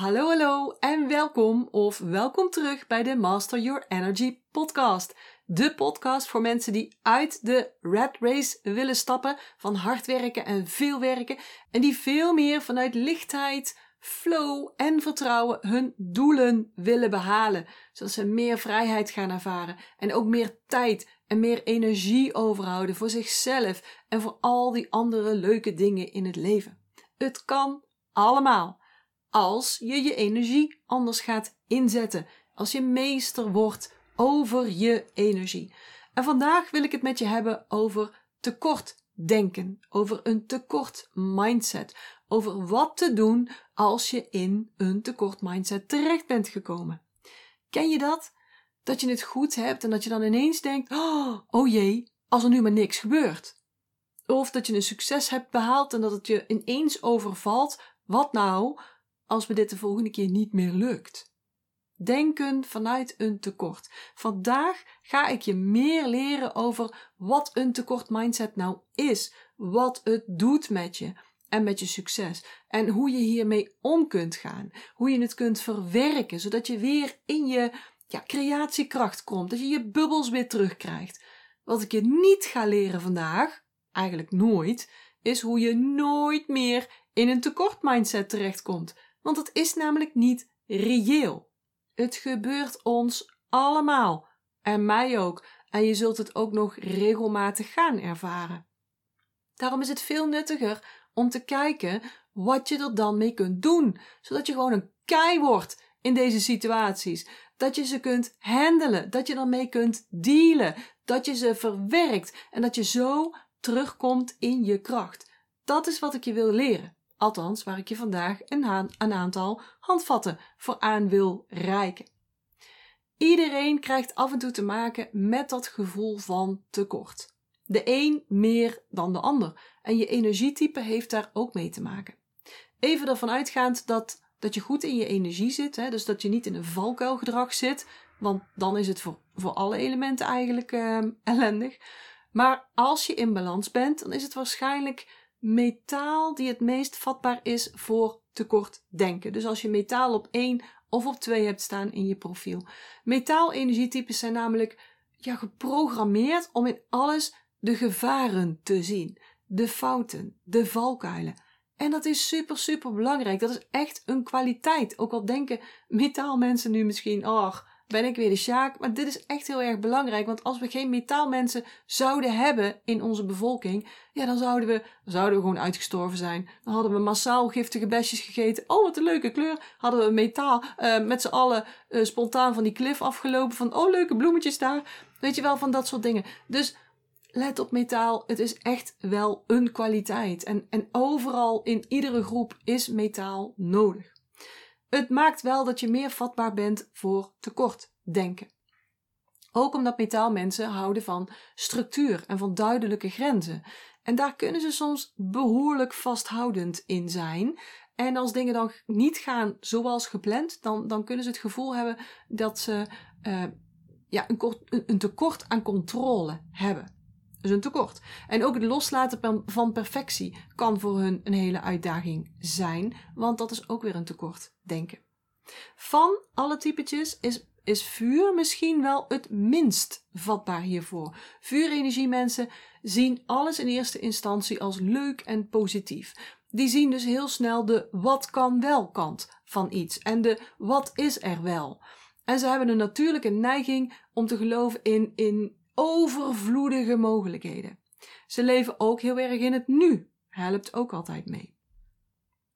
Hallo, hallo en welkom of welkom terug bij de Master Your Energy podcast. De podcast voor mensen die uit de rat race willen stappen van hard werken en veel werken en die veel meer vanuit lichtheid, flow en vertrouwen hun doelen willen behalen, zodat ze meer vrijheid gaan ervaren en ook meer tijd en meer energie overhouden voor zichzelf en voor al die andere leuke dingen in het leven. Het kan allemaal als je je energie anders gaat inzetten. Als je meester wordt over je energie. En vandaag wil ik het met je hebben over tekort denken, over een tekort mindset, over wat te doen als je in een tekort mindset terecht bent gekomen. Ken je dat? Dat je het goed hebt en dat je dan ineens denkt: oh, oh jee, als er nu maar niks gebeurt. Of dat je een succes hebt behaald en dat het je ineens overvalt. Wat nou als me dit de volgende keer niet meer lukt. Denken vanuit een tekort. Vandaag ga ik je meer leren over wat een tekort mindset nou is, wat het doet met je en met je succes en hoe je hiermee om kunt gaan, hoe je het kunt verwerken zodat je weer in je ja, creatiekracht komt, dat je je bubbels weer terugkrijgt. Wat ik je niet ga leren vandaag, eigenlijk nooit, is hoe je nooit meer in een tekort mindset terechtkomt want het is namelijk niet reëel. Het gebeurt ons allemaal en mij ook, en je zult het ook nog regelmatig gaan ervaren. Daarom is het veel nuttiger om te kijken wat je er dan mee kunt doen, zodat je gewoon een kei wordt in deze situaties. Dat je ze kunt handelen, dat je ermee kunt dealen, dat je ze verwerkt en dat je zo terugkomt in je kracht. Dat is wat ik je wil leren. Althans, waar ik je vandaag een, een aantal handvatten voor aan wil reiken. Iedereen krijgt af en toe te maken met dat gevoel van tekort. De een meer dan de ander. En je energietype heeft daar ook mee te maken. Even ervan uitgaand dat, dat je goed in je energie zit, hè, dus dat je niet in een valkuilgedrag zit, want dan is het voor, voor alle elementen eigenlijk uh, ellendig. Maar als je in balans bent, dan is het waarschijnlijk metaal die het meest vatbaar is voor tekort denken. Dus als je metaal op 1 of op 2 hebt staan in je profiel. Metaal-energietypes zijn namelijk ja, geprogrammeerd om in alles de gevaren te zien, de fouten, de valkuilen. En dat is super, super belangrijk. Dat is echt een kwaliteit. Ook al denken metaalmensen nu misschien, oh, ben ik weer de Sjaak. Maar dit is echt heel erg belangrijk. Want als we geen metaalmensen zouden hebben in onze bevolking, ja, dan zouden we, zouden we gewoon uitgestorven zijn. Dan hadden we massaal giftige besjes gegeten. Oh, wat een leuke kleur. Hadden we metaal uh, met z'n allen uh, spontaan van die klif afgelopen. Van, oh, leuke bloemetjes daar. Weet je wel, van dat soort dingen. Dus let op metaal. Het is echt wel een kwaliteit. En, en overal in iedere groep is metaal nodig. Het maakt wel dat je meer vatbaar bent voor tekort denken. Ook omdat metaalmensen houden van structuur en van duidelijke grenzen. En daar kunnen ze soms behoorlijk vasthoudend in zijn. En als dingen dan niet gaan zoals gepland, dan, dan kunnen ze het gevoel hebben dat ze uh, ja, een, een tekort aan controle hebben. Dus een tekort. En ook het loslaten van perfectie kan voor hun een hele uitdaging zijn, want dat is ook weer een tekort denken. Van alle typetjes is, is vuur misschien wel het minst vatbaar hiervoor. Vuurenergie mensen zien alles in eerste instantie als leuk en positief. Die zien dus heel snel de wat kan wel kant van iets en de wat is er wel. En ze hebben een natuurlijke neiging om te geloven in, in overvloedige mogelijkheden. Ze leven ook heel erg in het nu. Helpt ook altijd mee.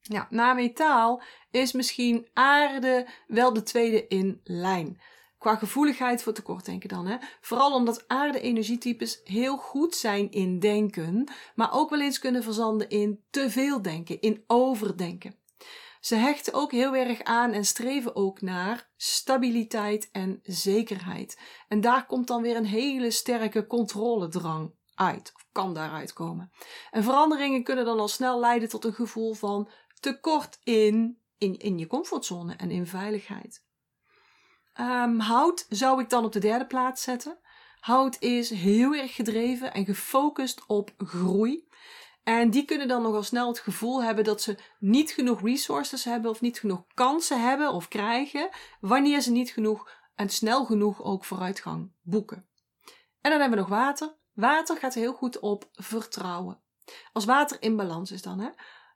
Ja, na metaal is misschien aarde wel de tweede in lijn. Qua gevoeligheid voor tekortdenken dan. Hè? Vooral omdat aarde-energietypes heel goed zijn in denken, maar ook wel eens kunnen verzanden in te veel denken, in overdenken. Ze hechten ook heel erg aan en streven ook naar stabiliteit en zekerheid. En daar komt dan weer een hele sterke controledrang uit, of kan daaruit komen. En veranderingen kunnen dan al snel leiden tot een gevoel van tekort in, in, in je comfortzone en in veiligheid. Um, hout zou ik dan op de derde plaats zetten. Hout is heel erg gedreven en gefocust op groei. En die kunnen dan nogal snel het gevoel hebben dat ze niet genoeg resources hebben of niet genoeg kansen hebben of krijgen, wanneer ze niet genoeg en snel genoeg ook vooruitgang boeken. En dan hebben we nog water. Water gaat heel goed op vertrouwen. Als water in balans is dan, hè?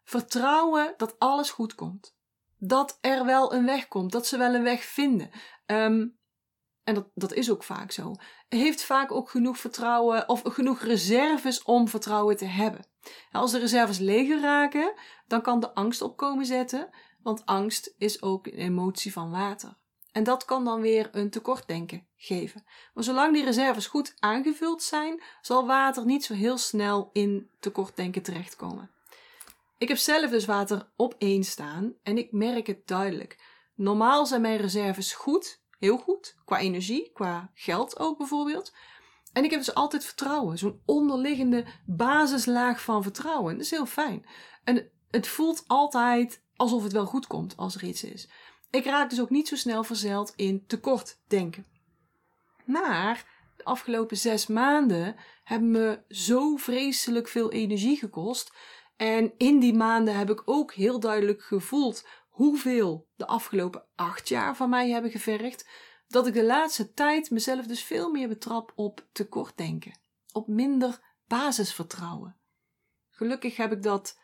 Vertrouwen dat alles goed komt. Dat er wel een weg komt, dat ze wel een weg vinden. Um, en dat, dat is ook vaak zo, heeft vaak ook genoeg vertrouwen of genoeg reserves om vertrouwen te hebben. Als de reserves leger raken, dan kan de angst opkomen zetten, want angst is ook een emotie van water. En dat kan dan weer een tekortdenken geven. Maar zolang die reserves goed aangevuld zijn, zal water niet zo heel snel in tekortdenken terechtkomen. Ik heb zelf dus water op één staan en ik merk het duidelijk. Normaal zijn mijn reserves goed, heel goed. Qua energie, qua geld ook bijvoorbeeld. En ik heb dus altijd vertrouwen. Zo'n onderliggende basislaag van vertrouwen. Dat is heel fijn. En het voelt altijd alsof het wel goed komt als er iets is. Ik raak dus ook niet zo snel verzeild in tekort denken. Maar de afgelopen zes maanden hebben me zo vreselijk veel energie gekost. En in die maanden heb ik ook heel duidelijk gevoeld hoeveel de afgelopen acht jaar van mij hebben gevergd, dat ik de laatste tijd mezelf dus veel meer betrap op tekortdenken, op minder basisvertrouwen. Gelukkig heb ik dat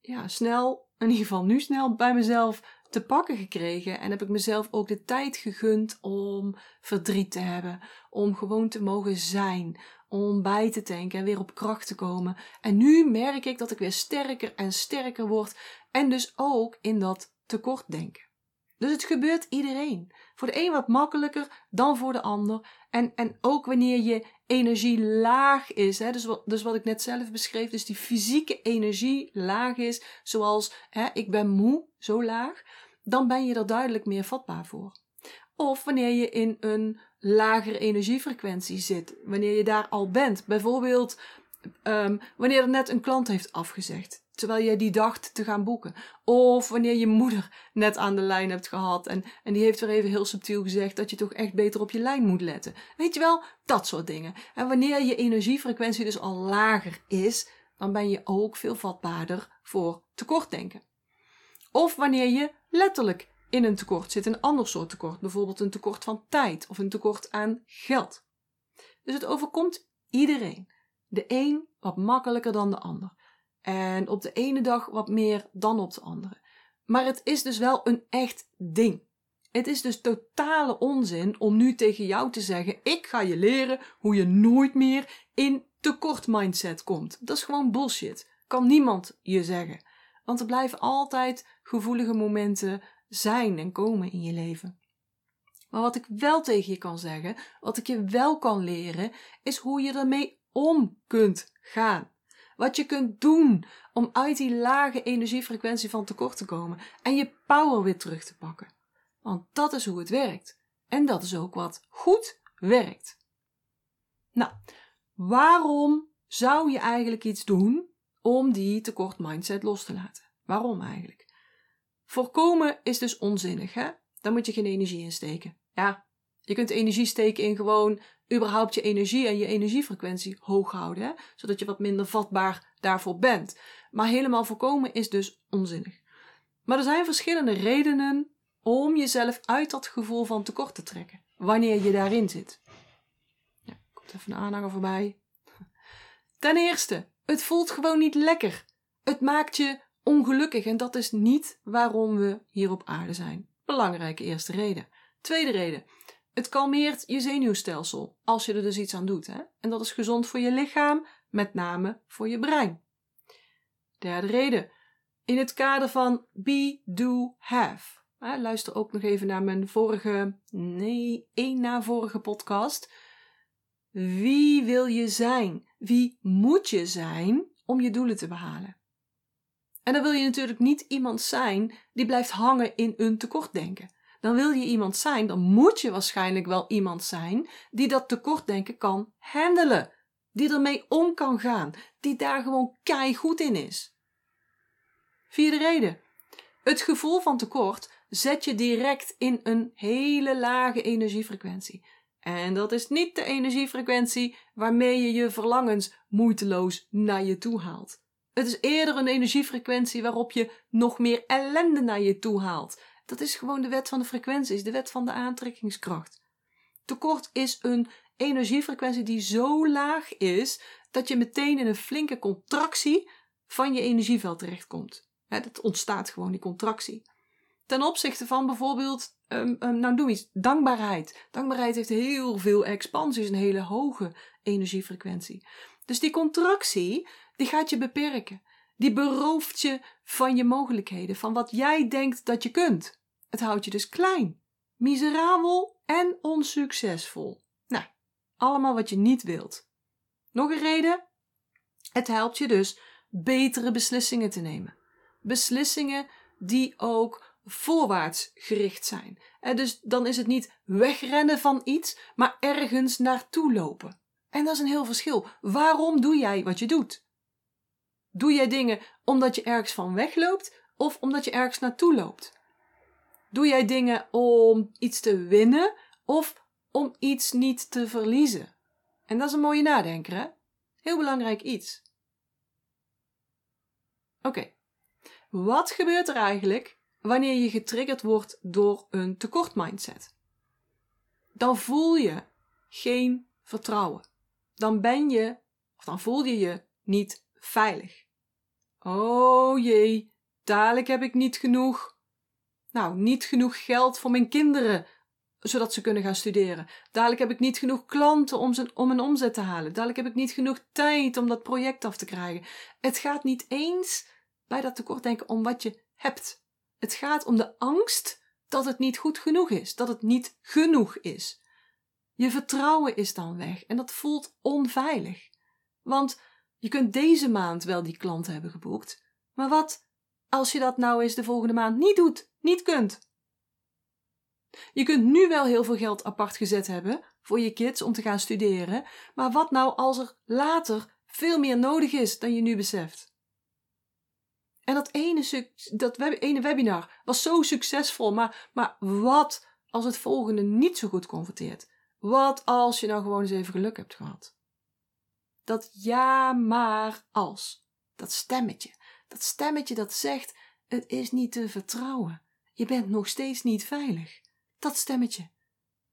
ja, snel, in ieder geval nu snel, bij mezelf te pakken gekregen en heb ik mezelf ook de tijd gegund om verdriet te hebben, om gewoon te mogen zijn, om bij te tanken en weer op kracht te komen. En nu merk ik dat ik weer sterker en sterker word en dus ook in dat tekort denken. Dus het gebeurt iedereen. Voor de een wat makkelijker dan voor de ander. En, en ook wanneer je energie laag is, hè, dus, wat, dus wat ik net zelf beschreef, dus die fysieke energie laag is, zoals hè, ik ben moe, zo laag, dan ben je er duidelijk meer vatbaar voor. Of wanneer je in een lagere energiefrequentie zit, wanneer je daar al bent. Bijvoorbeeld um, wanneer er net een klant heeft afgezegd terwijl jij die dacht te gaan boeken. Of wanneer je moeder net aan de lijn hebt gehad en, en die heeft weer even heel subtiel gezegd dat je toch echt beter op je lijn moet letten. Weet je wel, dat soort dingen. En wanneer je energiefrequentie dus al lager is, dan ben je ook veel vatbaarder voor tekortdenken. Of wanneer je letterlijk in een tekort zit, een ander soort tekort, bijvoorbeeld een tekort van tijd of een tekort aan geld. Dus het overkomt iedereen. De een wat makkelijker dan de ander. En op de ene dag wat meer dan op de andere. Maar het is dus wel een echt ding. Het is dus totale onzin om nu tegen jou te zeggen: ik ga je leren hoe je nooit meer in tekort mindset komt. Dat is gewoon bullshit. Kan niemand je zeggen. Want er blijven altijd gevoelige momenten zijn en komen in je leven. Maar wat ik wel tegen je kan zeggen, wat ik je wel kan leren, is hoe je ermee om kunt gaan. Wat je kunt doen om uit die lage energiefrequentie van tekort te komen en je power weer terug te pakken. Want dat is hoe het werkt. En dat is ook wat goed werkt. Nou, waarom zou je eigenlijk iets doen om die tekort mindset los te laten? Waarom eigenlijk? Voorkomen is dus onzinnig, hè? Daar moet je geen energie in steken. Ja, je kunt energie steken in gewoon überhaupt je energie en je energiefrequentie hoog houden, zodat je wat minder vatbaar daarvoor bent. Maar helemaal voorkomen is dus onzinnig. Maar er zijn verschillende redenen om jezelf uit dat gevoel van tekort te trekken, wanneer je daarin zit. Ja, komt even een aanhanger voorbij. Ten eerste, het voelt gewoon niet lekker. Het maakt je ongelukkig en dat is niet waarom we hier op aarde zijn. Belangrijke eerste reden. Tweede reden. Het kalmeert je zenuwstelsel als je er dus iets aan doet. Hè? En dat is gezond voor je lichaam, met name voor je brein. Derde reden. In het kader van be, do, have. Luister ook nog even naar mijn vorige, nee, één na vorige podcast. Wie wil je zijn? Wie moet je zijn om je doelen te behalen? En dan wil je natuurlijk niet iemand zijn die blijft hangen in een tekortdenken dan wil je iemand zijn, dan moet je waarschijnlijk wel iemand zijn die dat tekortdenken kan handelen. Die ermee om kan gaan. Die daar gewoon kei goed in is. Vierde reden. Het gevoel van tekort zet je direct in een hele lage energiefrequentie. En dat is niet de energiefrequentie waarmee je je verlangens moeiteloos naar je toe haalt. Het is eerder een energiefrequentie waarop je nog meer ellende naar je toe haalt. Dat is gewoon de wet van de frequenties, de wet van de aantrekkingskracht. Tekort is een energiefrequentie die zo laag is dat je meteen in een flinke contractie van je energieveld terechtkomt. Het ontstaat gewoon die contractie. Ten opzichte van bijvoorbeeld, um, nou doe iets, dankbaarheid. Dankbaarheid heeft heel veel expansies, een hele hoge energiefrequentie. Dus die contractie, die gaat je beperken. Die berooft je van je mogelijkheden, van wat jij denkt dat je kunt. Het houdt je dus klein, miserabel en onsuccesvol. Nou, allemaal wat je niet wilt. Nog een reden? Het helpt je dus betere beslissingen te nemen. Beslissingen die ook voorwaarts gericht zijn. En dus dan is het niet wegrennen van iets, maar ergens naartoe lopen. En dat is een heel verschil. Waarom doe jij wat je doet? Doe jij dingen omdat je ergens van wegloopt of omdat je ergens naartoe loopt? Doe jij dingen om iets te winnen of om iets niet te verliezen? En dat is een mooie nadenker, hè? Heel belangrijk iets. Oké, wat gebeurt er eigenlijk wanneer je getriggerd wordt door een tekort mindset? Dan voel je geen vertrouwen. Dan ben je, of dan voel je je niet veilig. Oh jee, dadelijk heb ik niet genoeg. Nou, niet genoeg geld voor mijn kinderen, zodat ze kunnen gaan studeren. Dadelijk heb ik niet genoeg klanten om, zijn, om een omzet te halen. Dadelijk heb ik niet genoeg tijd om dat project af te krijgen. Het gaat niet eens bij dat tekortdenken om wat je hebt. Het gaat om de angst dat het niet goed genoeg is, dat het niet genoeg is. Je vertrouwen is dan weg en dat voelt onveilig. Want je kunt deze maand wel die klant hebben geboekt, maar wat als je dat nou eens de volgende maand niet doet, niet kunt? Je kunt nu wel heel veel geld apart gezet hebben voor je kids om te gaan studeren, maar wat nou als er later veel meer nodig is dan je nu beseft? En dat ene, dat webinar was zo succesvol, maar, maar wat als het volgende niet zo goed converteert? Wat als je nou gewoon eens even geluk hebt gehad? Dat ja, maar als. Dat stemmetje. Dat stemmetje dat zegt: het is niet te vertrouwen. Je bent nog steeds niet veilig. Dat stemmetje.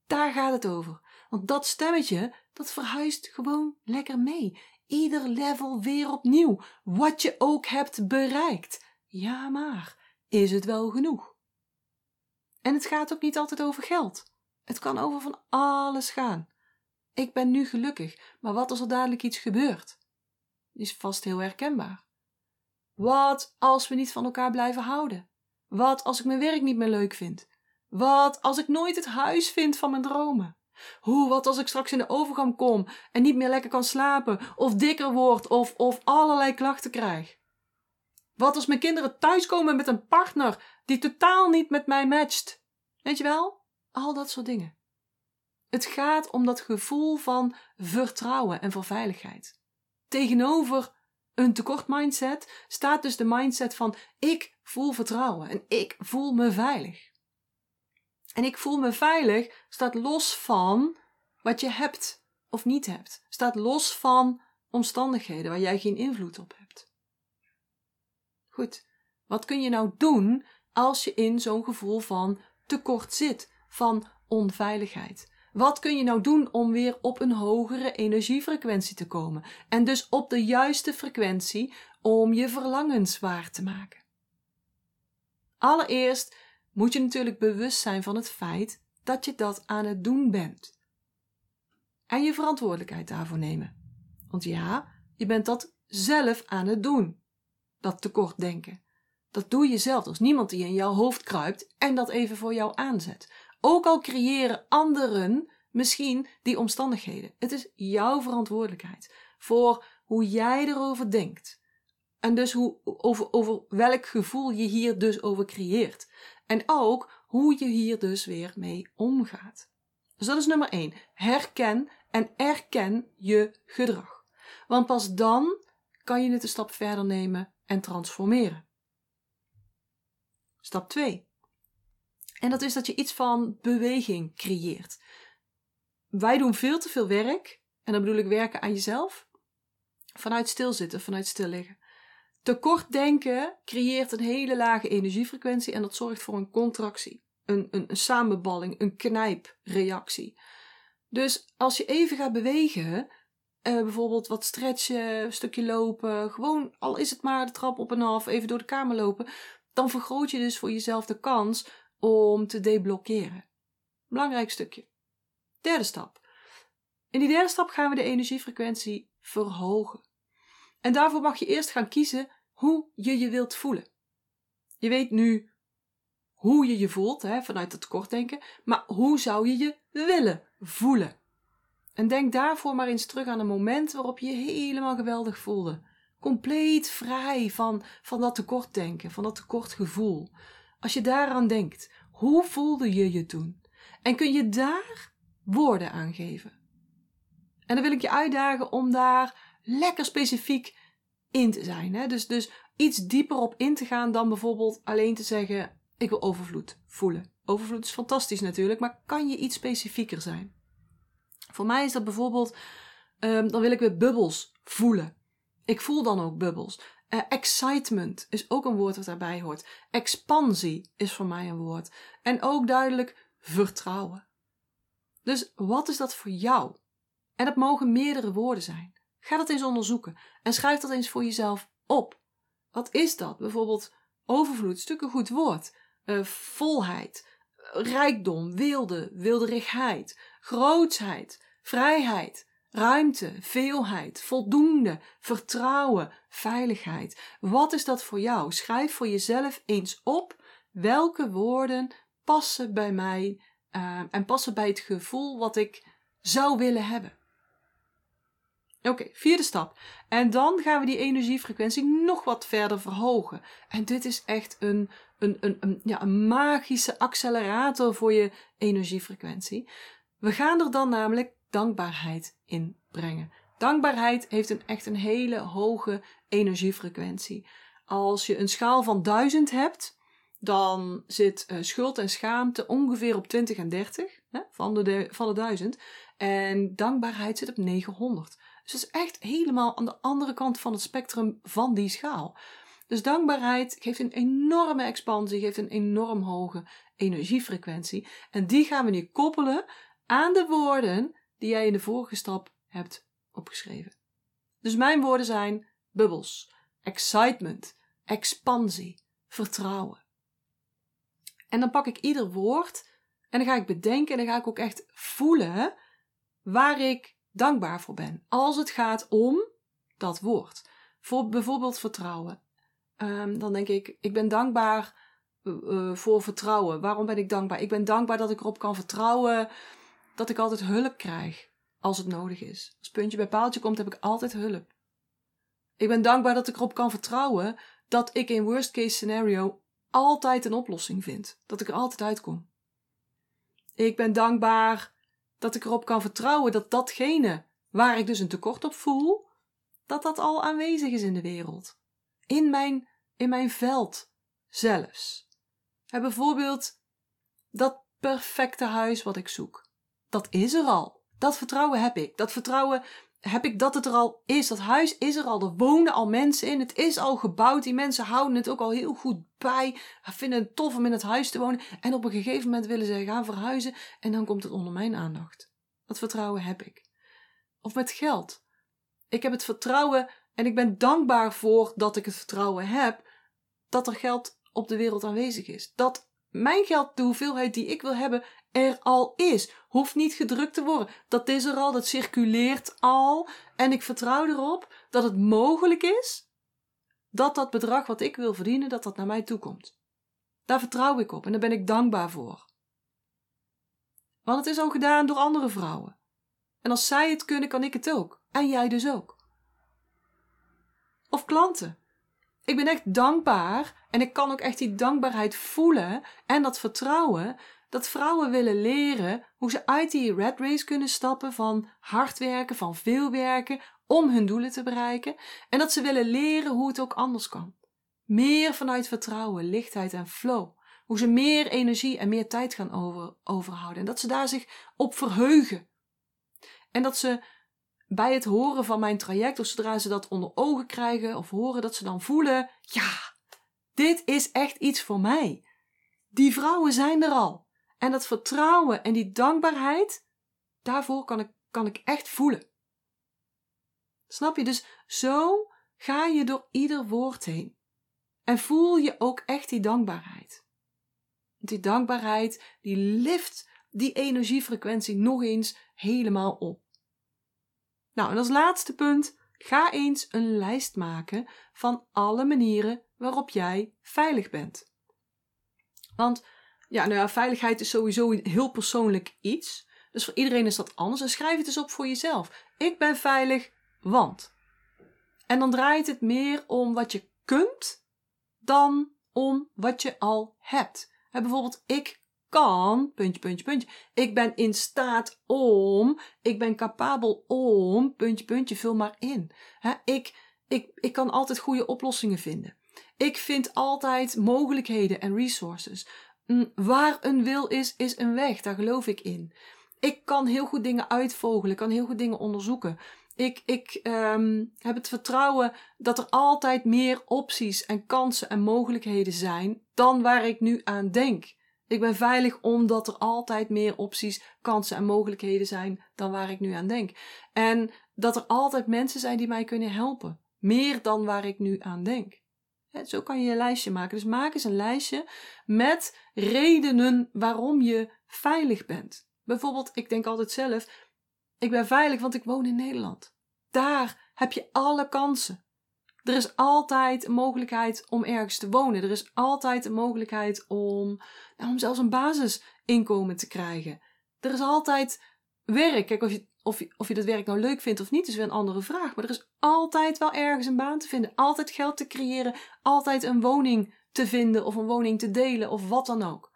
Daar gaat het over. Want dat stemmetje, dat verhuist gewoon lekker mee ieder level weer opnieuw, wat je ook hebt bereikt. Ja, maar is het wel genoeg? En het gaat ook niet altijd over geld. Het kan over van alles gaan. Ik ben nu gelukkig, maar wat als er dadelijk iets gebeurt? Is vast heel herkenbaar. Wat als we niet van elkaar blijven houden? Wat als ik mijn werk niet meer leuk vind? Wat als ik nooit het huis vind van mijn dromen? Hoe, wat als ik straks in de overgang kom en niet meer lekker kan slapen, of dikker word, of, of allerlei klachten krijg? Wat als mijn kinderen thuiskomen met een partner die totaal niet met mij matcht? Weet je wel? Al dat soort dingen. Het gaat om dat gevoel van vertrouwen en van veiligheid. Tegenover een tekort mindset staat dus de mindset van ik voel vertrouwen en ik voel me veilig. En ik voel me veilig staat los van wat je hebt of niet hebt. Staat los van omstandigheden waar jij geen invloed op hebt. Goed, wat kun je nou doen als je in zo'n gevoel van tekort zit, van onveiligheid? Wat kun je nou doen om weer op een hogere energiefrequentie te komen? En dus op de juiste frequentie om je verlangens waar te maken. Allereerst moet je natuurlijk bewust zijn van het feit dat je dat aan het doen bent. En je verantwoordelijkheid daarvoor nemen. Want ja, je bent dat zelf aan het doen. Dat tekort denken. Dat doe je zelf. Is niemand die in jouw hoofd kruipt en dat even voor jou aanzet. Ook al creëren anderen misschien die omstandigheden. Het is jouw verantwoordelijkheid voor hoe jij erover denkt. En dus hoe, over, over welk gevoel je hier dus over creëert. En ook hoe je hier dus weer mee omgaat. Dus dat is nummer 1. Herken en erken je gedrag. Want pas dan kan je het een stap verder nemen en transformeren. Stap 2. En dat is dat je iets van beweging creëert. Wij doen veel te veel werk, en dan bedoel ik werken aan jezelf, vanuit stilzitten, vanuit stilliggen. Tekortdenken creëert een hele lage energiefrequentie en dat zorgt voor een contractie, een, een, een samenballing, een knijpreactie. Dus als je even gaat bewegen, uh, bijvoorbeeld wat stretchen, een stukje lopen, gewoon al is het maar de trap op en af, even door de kamer lopen, dan vergroot je dus voor jezelf de kans om te deblokkeren. Belangrijk stukje. Derde stap. In die derde stap gaan we de energiefrequentie verhogen. En daarvoor mag je eerst gaan kiezen hoe je je wilt voelen. Je weet nu hoe je je voelt hè, vanuit het tekortdenken, maar hoe zou je je willen voelen? En denk daarvoor maar eens terug aan een moment waarop je je helemaal geweldig voelde. Compleet vrij van, van dat tekortdenken, van dat tekortgevoel. Als je daaraan denkt, hoe voelde je je toen? En kun je daar woorden aan geven? En dan wil ik je uitdagen om daar lekker specifiek in te zijn. Hè? Dus, dus iets dieper op in te gaan dan bijvoorbeeld alleen te zeggen: Ik wil overvloed voelen. Overvloed is fantastisch natuurlijk, maar kan je iets specifieker zijn? Voor mij is dat bijvoorbeeld, um, dan wil ik weer bubbels voelen. Ik voel dan ook bubbels. Uh, excitement is ook een woord dat daarbij hoort. Expansie is voor mij een woord. En ook duidelijk vertrouwen. Dus wat is dat voor jou? En dat mogen meerdere woorden zijn. Ga dat eens onderzoeken en schrijf dat eens voor jezelf op. Wat is dat? Bijvoorbeeld overvloed, stuk een goed woord. Uh, volheid, rijkdom, wilde, wilderigheid, grootsheid, vrijheid, ruimte, veelheid, voldoende, vertrouwen, veiligheid. Wat is dat voor jou? Schrijf voor jezelf eens op welke woorden passen bij mij uh, en passen bij het gevoel wat ik zou willen hebben. Oké, vierde stap. En dan gaan we die energiefrequentie nog wat verder verhogen. En dit is echt een, een, een, een, ja, een magische accelerator voor je energiefrequentie. We gaan er dan namelijk dankbaarheid in brengen. Dankbaarheid heeft een, echt een hele hoge energiefrequentie. Als je een schaal van 1000 hebt, dan zit uh, schuld en schaamte ongeveer op 20 en 30 hè, van, de, van de 1000. En dankbaarheid zit op 900. Dus is echt helemaal aan de andere kant van het spectrum van die schaal. Dus dankbaarheid geeft een enorme expansie, geeft een enorm hoge energiefrequentie. En die gaan we nu koppelen aan de woorden die jij in de vorige stap hebt opgeschreven. Dus mijn woorden zijn bubbels, excitement, expansie, vertrouwen. En dan pak ik ieder woord en dan ga ik bedenken en dan ga ik ook echt voelen waar ik dankbaar voor ben. Als het gaat om dat woord. Voor bijvoorbeeld vertrouwen. Um, dan denk ik, ik ben dankbaar uh, voor vertrouwen. Waarom ben ik dankbaar? Ik ben dankbaar dat ik erop kan vertrouwen dat ik altijd hulp krijg als het nodig is. Als puntje bij paaltje komt, heb ik altijd hulp. Ik ben dankbaar dat ik erop kan vertrouwen dat ik in worst case scenario altijd een oplossing vind. Dat ik er altijd uitkom. Ik ben dankbaar dat ik erop kan vertrouwen dat datgene waar ik dus een tekort op voel, dat dat al aanwezig is in de wereld. In mijn, in mijn veld zelfs. Bijvoorbeeld dat perfecte huis wat ik zoek. Dat is er al. Dat vertrouwen heb ik. Dat vertrouwen heb ik dat het er al is. Dat huis is er al. Er wonen al mensen in. Het is al gebouwd. Die mensen houden het ook al heel goed bij. Vinden het tof om in het huis te wonen. En op een gegeven moment willen ze gaan verhuizen. En dan komt het onder mijn aandacht. Dat vertrouwen heb ik. Of met geld. Ik heb het vertrouwen en ik ben dankbaar voor dat ik het vertrouwen heb dat er geld op de wereld aanwezig is. Dat mijn geld, de hoeveelheid die ik wil hebben, er al is. Hoeft niet gedrukt te worden. Dat is er al, dat circuleert al. En ik vertrouw erop dat het mogelijk is dat dat bedrag wat ik wil verdienen, dat dat naar mij toe komt. Daar vertrouw ik op en daar ben ik dankbaar voor. Want het is al gedaan door andere vrouwen. En als zij het kunnen, kan ik het ook. En jij dus ook. Of klanten. Ik ben echt dankbaar en ik kan ook echt die dankbaarheid voelen en dat vertrouwen dat vrouwen willen leren hoe ze uit die red race kunnen stappen van hard werken, van veel werken, om hun doelen te bereiken. En dat ze willen leren hoe het ook anders kan. Meer vanuit vertrouwen, lichtheid en flow. Hoe ze meer energie en meer tijd gaan over, overhouden. En dat ze daar zich op verheugen. En dat ze bij het horen van mijn traject, of zodra ze dat onder ogen krijgen of horen, dat ze dan voelen: ja, dit is echt iets voor mij. Die vrouwen zijn er al. En dat vertrouwen en die dankbaarheid, daarvoor kan ik, kan ik echt voelen. Snap je? Dus zo ga je door ieder woord heen. En voel je ook echt die dankbaarheid. Die dankbaarheid, die lift die energiefrequentie nog eens helemaal op. Nou, en als laatste punt, ga eens een lijst maken van alle manieren waarop jij veilig bent. Want ja, nou ja, veiligheid is sowieso een heel persoonlijk iets. Dus voor iedereen is dat anders. En schrijf het eens op voor jezelf. Ik ben veilig, want. En dan draait het meer om wat je kunt dan om wat je al hebt. bijvoorbeeld, ik kan, puntje, puntje, puntje. Ik ben in staat om, ik ben capabel om, puntje, puntje, vul maar in. ik, ik, ik kan altijd goede oplossingen vinden. Ik vind altijd mogelijkheden en resources. Waar een wil is, is een weg. Daar geloof ik in. Ik kan heel goed dingen uitvogelen, kan heel goed dingen onderzoeken. Ik, ik um, heb het vertrouwen dat er altijd meer opties en kansen en mogelijkheden zijn dan waar ik nu aan denk. Ik ben veilig omdat er altijd meer opties, kansen en mogelijkheden zijn dan waar ik nu aan denk. En dat er altijd mensen zijn die mij kunnen helpen. Meer dan waar ik nu aan denk. Zo kan je een lijstje maken. Dus maak eens een lijstje met redenen waarom je veilig bent. Bijvoorbeeld, ik denk altijd zelf, ik ben veilig want ik woon in Nederland. Daar heb je alle kansen. Er is altijd een mogelijkheid om ergens te wonen. Er is altijd een mogelijkheid om, nou, om zelfs een basisinkomen te krijgen. Er is altijd werk. Kijk, of je, of, je, of je dat werk nou leuk vindt of niet, is weer een andere vraag. Maar er is altijd wel ergens een baan te vinden. Altijd geld te creëren. Altijd een woning te vinden of een woning te delen of wat dan ook.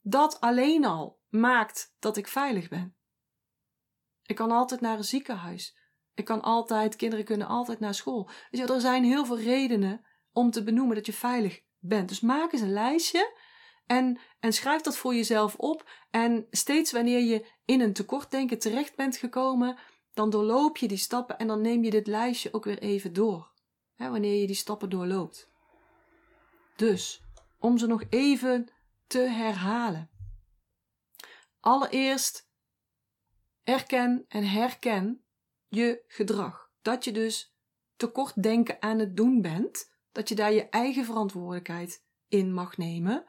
Dat alleen al maakt dat ik veilig ben. Ik kan altijd naar een ziekenhuis. Ik kan altijd, kinderen kunnen altijd naar school. Dus er zijn heel veel redenen om te benoemen dat je veilig bent. Dus maak eens een lijstje en, en schrijf dat voor jezelf op. En steeds wanneer je in een tekortdenken terecht bent gekomen, dan doorloop je die stappen en dan neem je dit lijstje ook weer even door. Hè, wanneer je die stappen doorloopt. Dus, om ze nog even te herhalen. Allereerst, erken en herken je gedrag. Dat je dus tekort denken aan het doen bent, dat je daar je eigen verantwoordelijkheid in mag nemen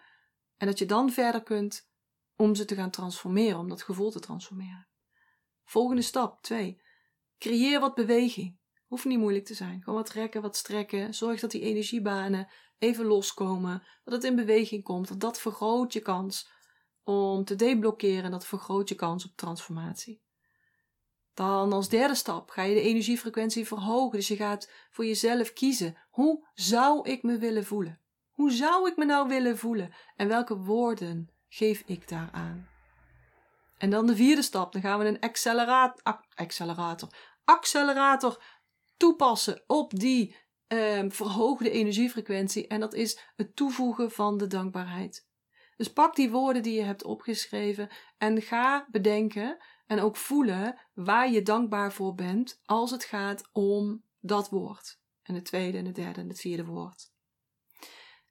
en dat je dan verder kunt om ze te gaan transformeren, om dat gevoel te transformeren. Volgende stap 2. Creëer wat beweging. Hoeft niet moeilijk te zijn. Gewoon wat rekken, wat strekken. Zorg dat die energiebanen even loskomen. Dat het in beweging komt. Want dat vergroot je kans om te deblokkeren. Dat vergroot je kans op transformatie. Dan als derde stap ga je de energiefrequentie verhogen. Dus je gaat voor jezelf kiezen. Hoe zou ik me willen voelen? Hoe zou ik me nou willen voelen? En welke woorden geef ik daaraan? En dan de vierde stap. Dan gaan we een accelerator, accelerator, accelerator toepassen op die um, verhoogde energiefrequentie. En dat is het toevoegen van de dankbaarheid. Dus pak die woorden die je hebt opgeschreven en ga bedenken en ook voelen waar je dankbaar voor bent als het gaat om dat woord. En het tweede en het derde en het vierde woord.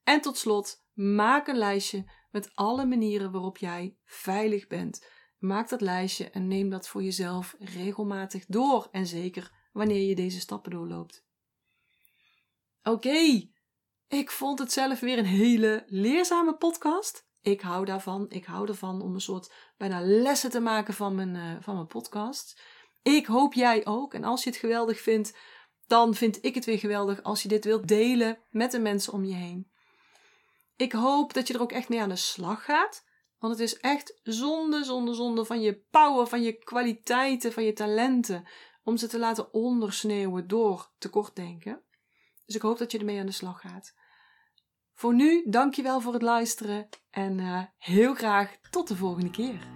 En tot slot, maak een lijstje met alle manieren waarop jij veilig bent. Maak dat lijstje en neem dat voor jezelf regelmatig door. En zeker wanneer je deze stappen doorloopt. Oké, ik vond het zelf weer een hele leerzame podcast. Ik hou daarvan. Ik hou ervan om een soort bijna lessen te maken van mijn, uh, van mijn podcast. Ik hoop jij ook. En als je het geweldig vindt, dan vind ik het weer geweldig als je dit wilt delen met de mensen om je heen. Ik hoop dat je er ook echt mee aan de slag gaat. Want het is echt zonde, zonde, zonde van je power, van je kwaliteiten, van je talenten. Om ze te laten ondersneeuwen door tekortdenken. Dus ik hoop dat je ermee aan de slag gaat. Voor nu, dankjewel voor het luisteren en uh, heel graag tot de volgende keer.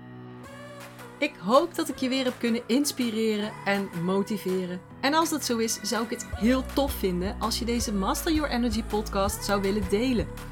Ik hoop dat ik je weer heb kunnen inspireren en motiveren. En als dat zo is, zou ik het heel tof vinden als je deze Master Your Energy podcast zou willen delen.